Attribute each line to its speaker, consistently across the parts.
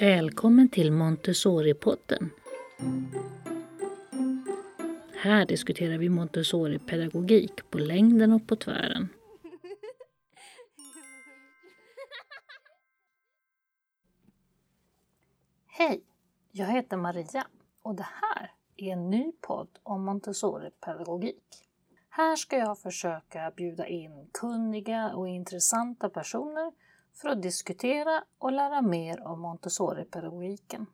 Speaker 1: Välkommen till Montessori-podden. Här diskuterar vi Montessori-pedagogik på längden och på tvären. Hej! Jag heter Maria och det här är en ny podd om Montessori-pedagogik. Här ska jag försöka bjuda in kunniga och intressanta personer för att diskutera och lära mer om Montessori-pedagogiken.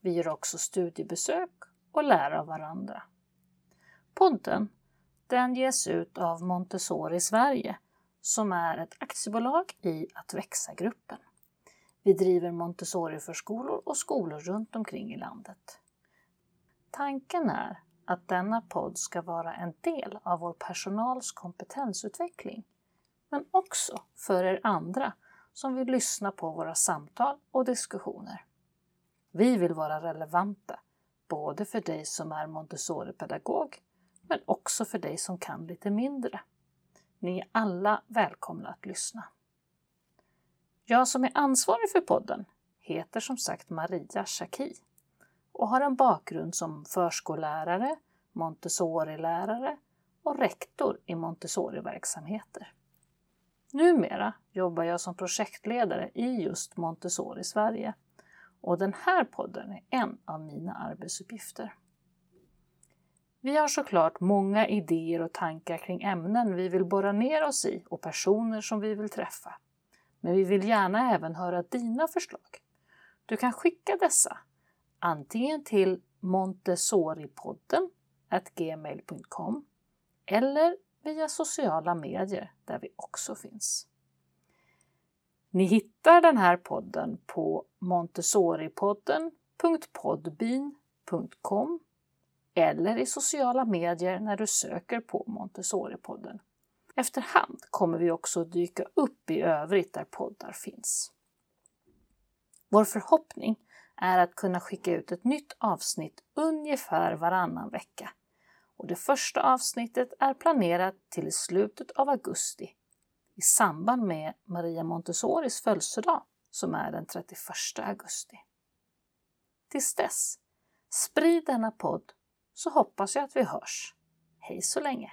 Speaker 1: Vi gör också studiebesök och lär av varandra. Podden den ges ut av Montessori Sverige som är ett aktiebolag i Att växa-gruppen. Vi driver Montessori-förskolor och skolor runt omkring i landet. Tanken är att denna podd ska vara en del av vår personals kompetensutveckling, men också för er andra som vill lyssna på våra samtal och diskussioner. Vi vill vara relevanta, både för dig som är Montessori-pedagog, men också för dig som kan lite mindre. Ni är alla välkomna att lyssna. Jag som är ansvarig för podden heter som sagt Maria Schacki och har en bakgrund som förskollärare, Montessori-lärare och rektor i Montessori-verksamheter. Numera jobbar jag som projektledare i just Montessori Sverige och den här podden är en av mina arbetsuppgifter. Vi har såklart många idéer och tankar kring ämnen vi vill borra ner oss i och personer som vi vill träffa. Men vi vill gärna även höra dina förslag. Du kan skicka dessa antingen till montessoripodden gmail.com eller via sociala medier där vi också finns. Ni hittar den här podden på montessoripodden.podbean.com eller i sociala medier när du söker på Montessoripodden. Efterhand kommer vi också dyka upp i övrigt där poddar finns. Vår förhoppning är att kunna skicka ut ett nytt avsnitt ungefär varannan vecka. Och det första avsnittet är planerat till slutet av augusti i samband med Maria Montessoris födelsedag som är den 31 augusti. Tills dess, sprid denna podd så hoppas jag att vi hörs. Hej så länge!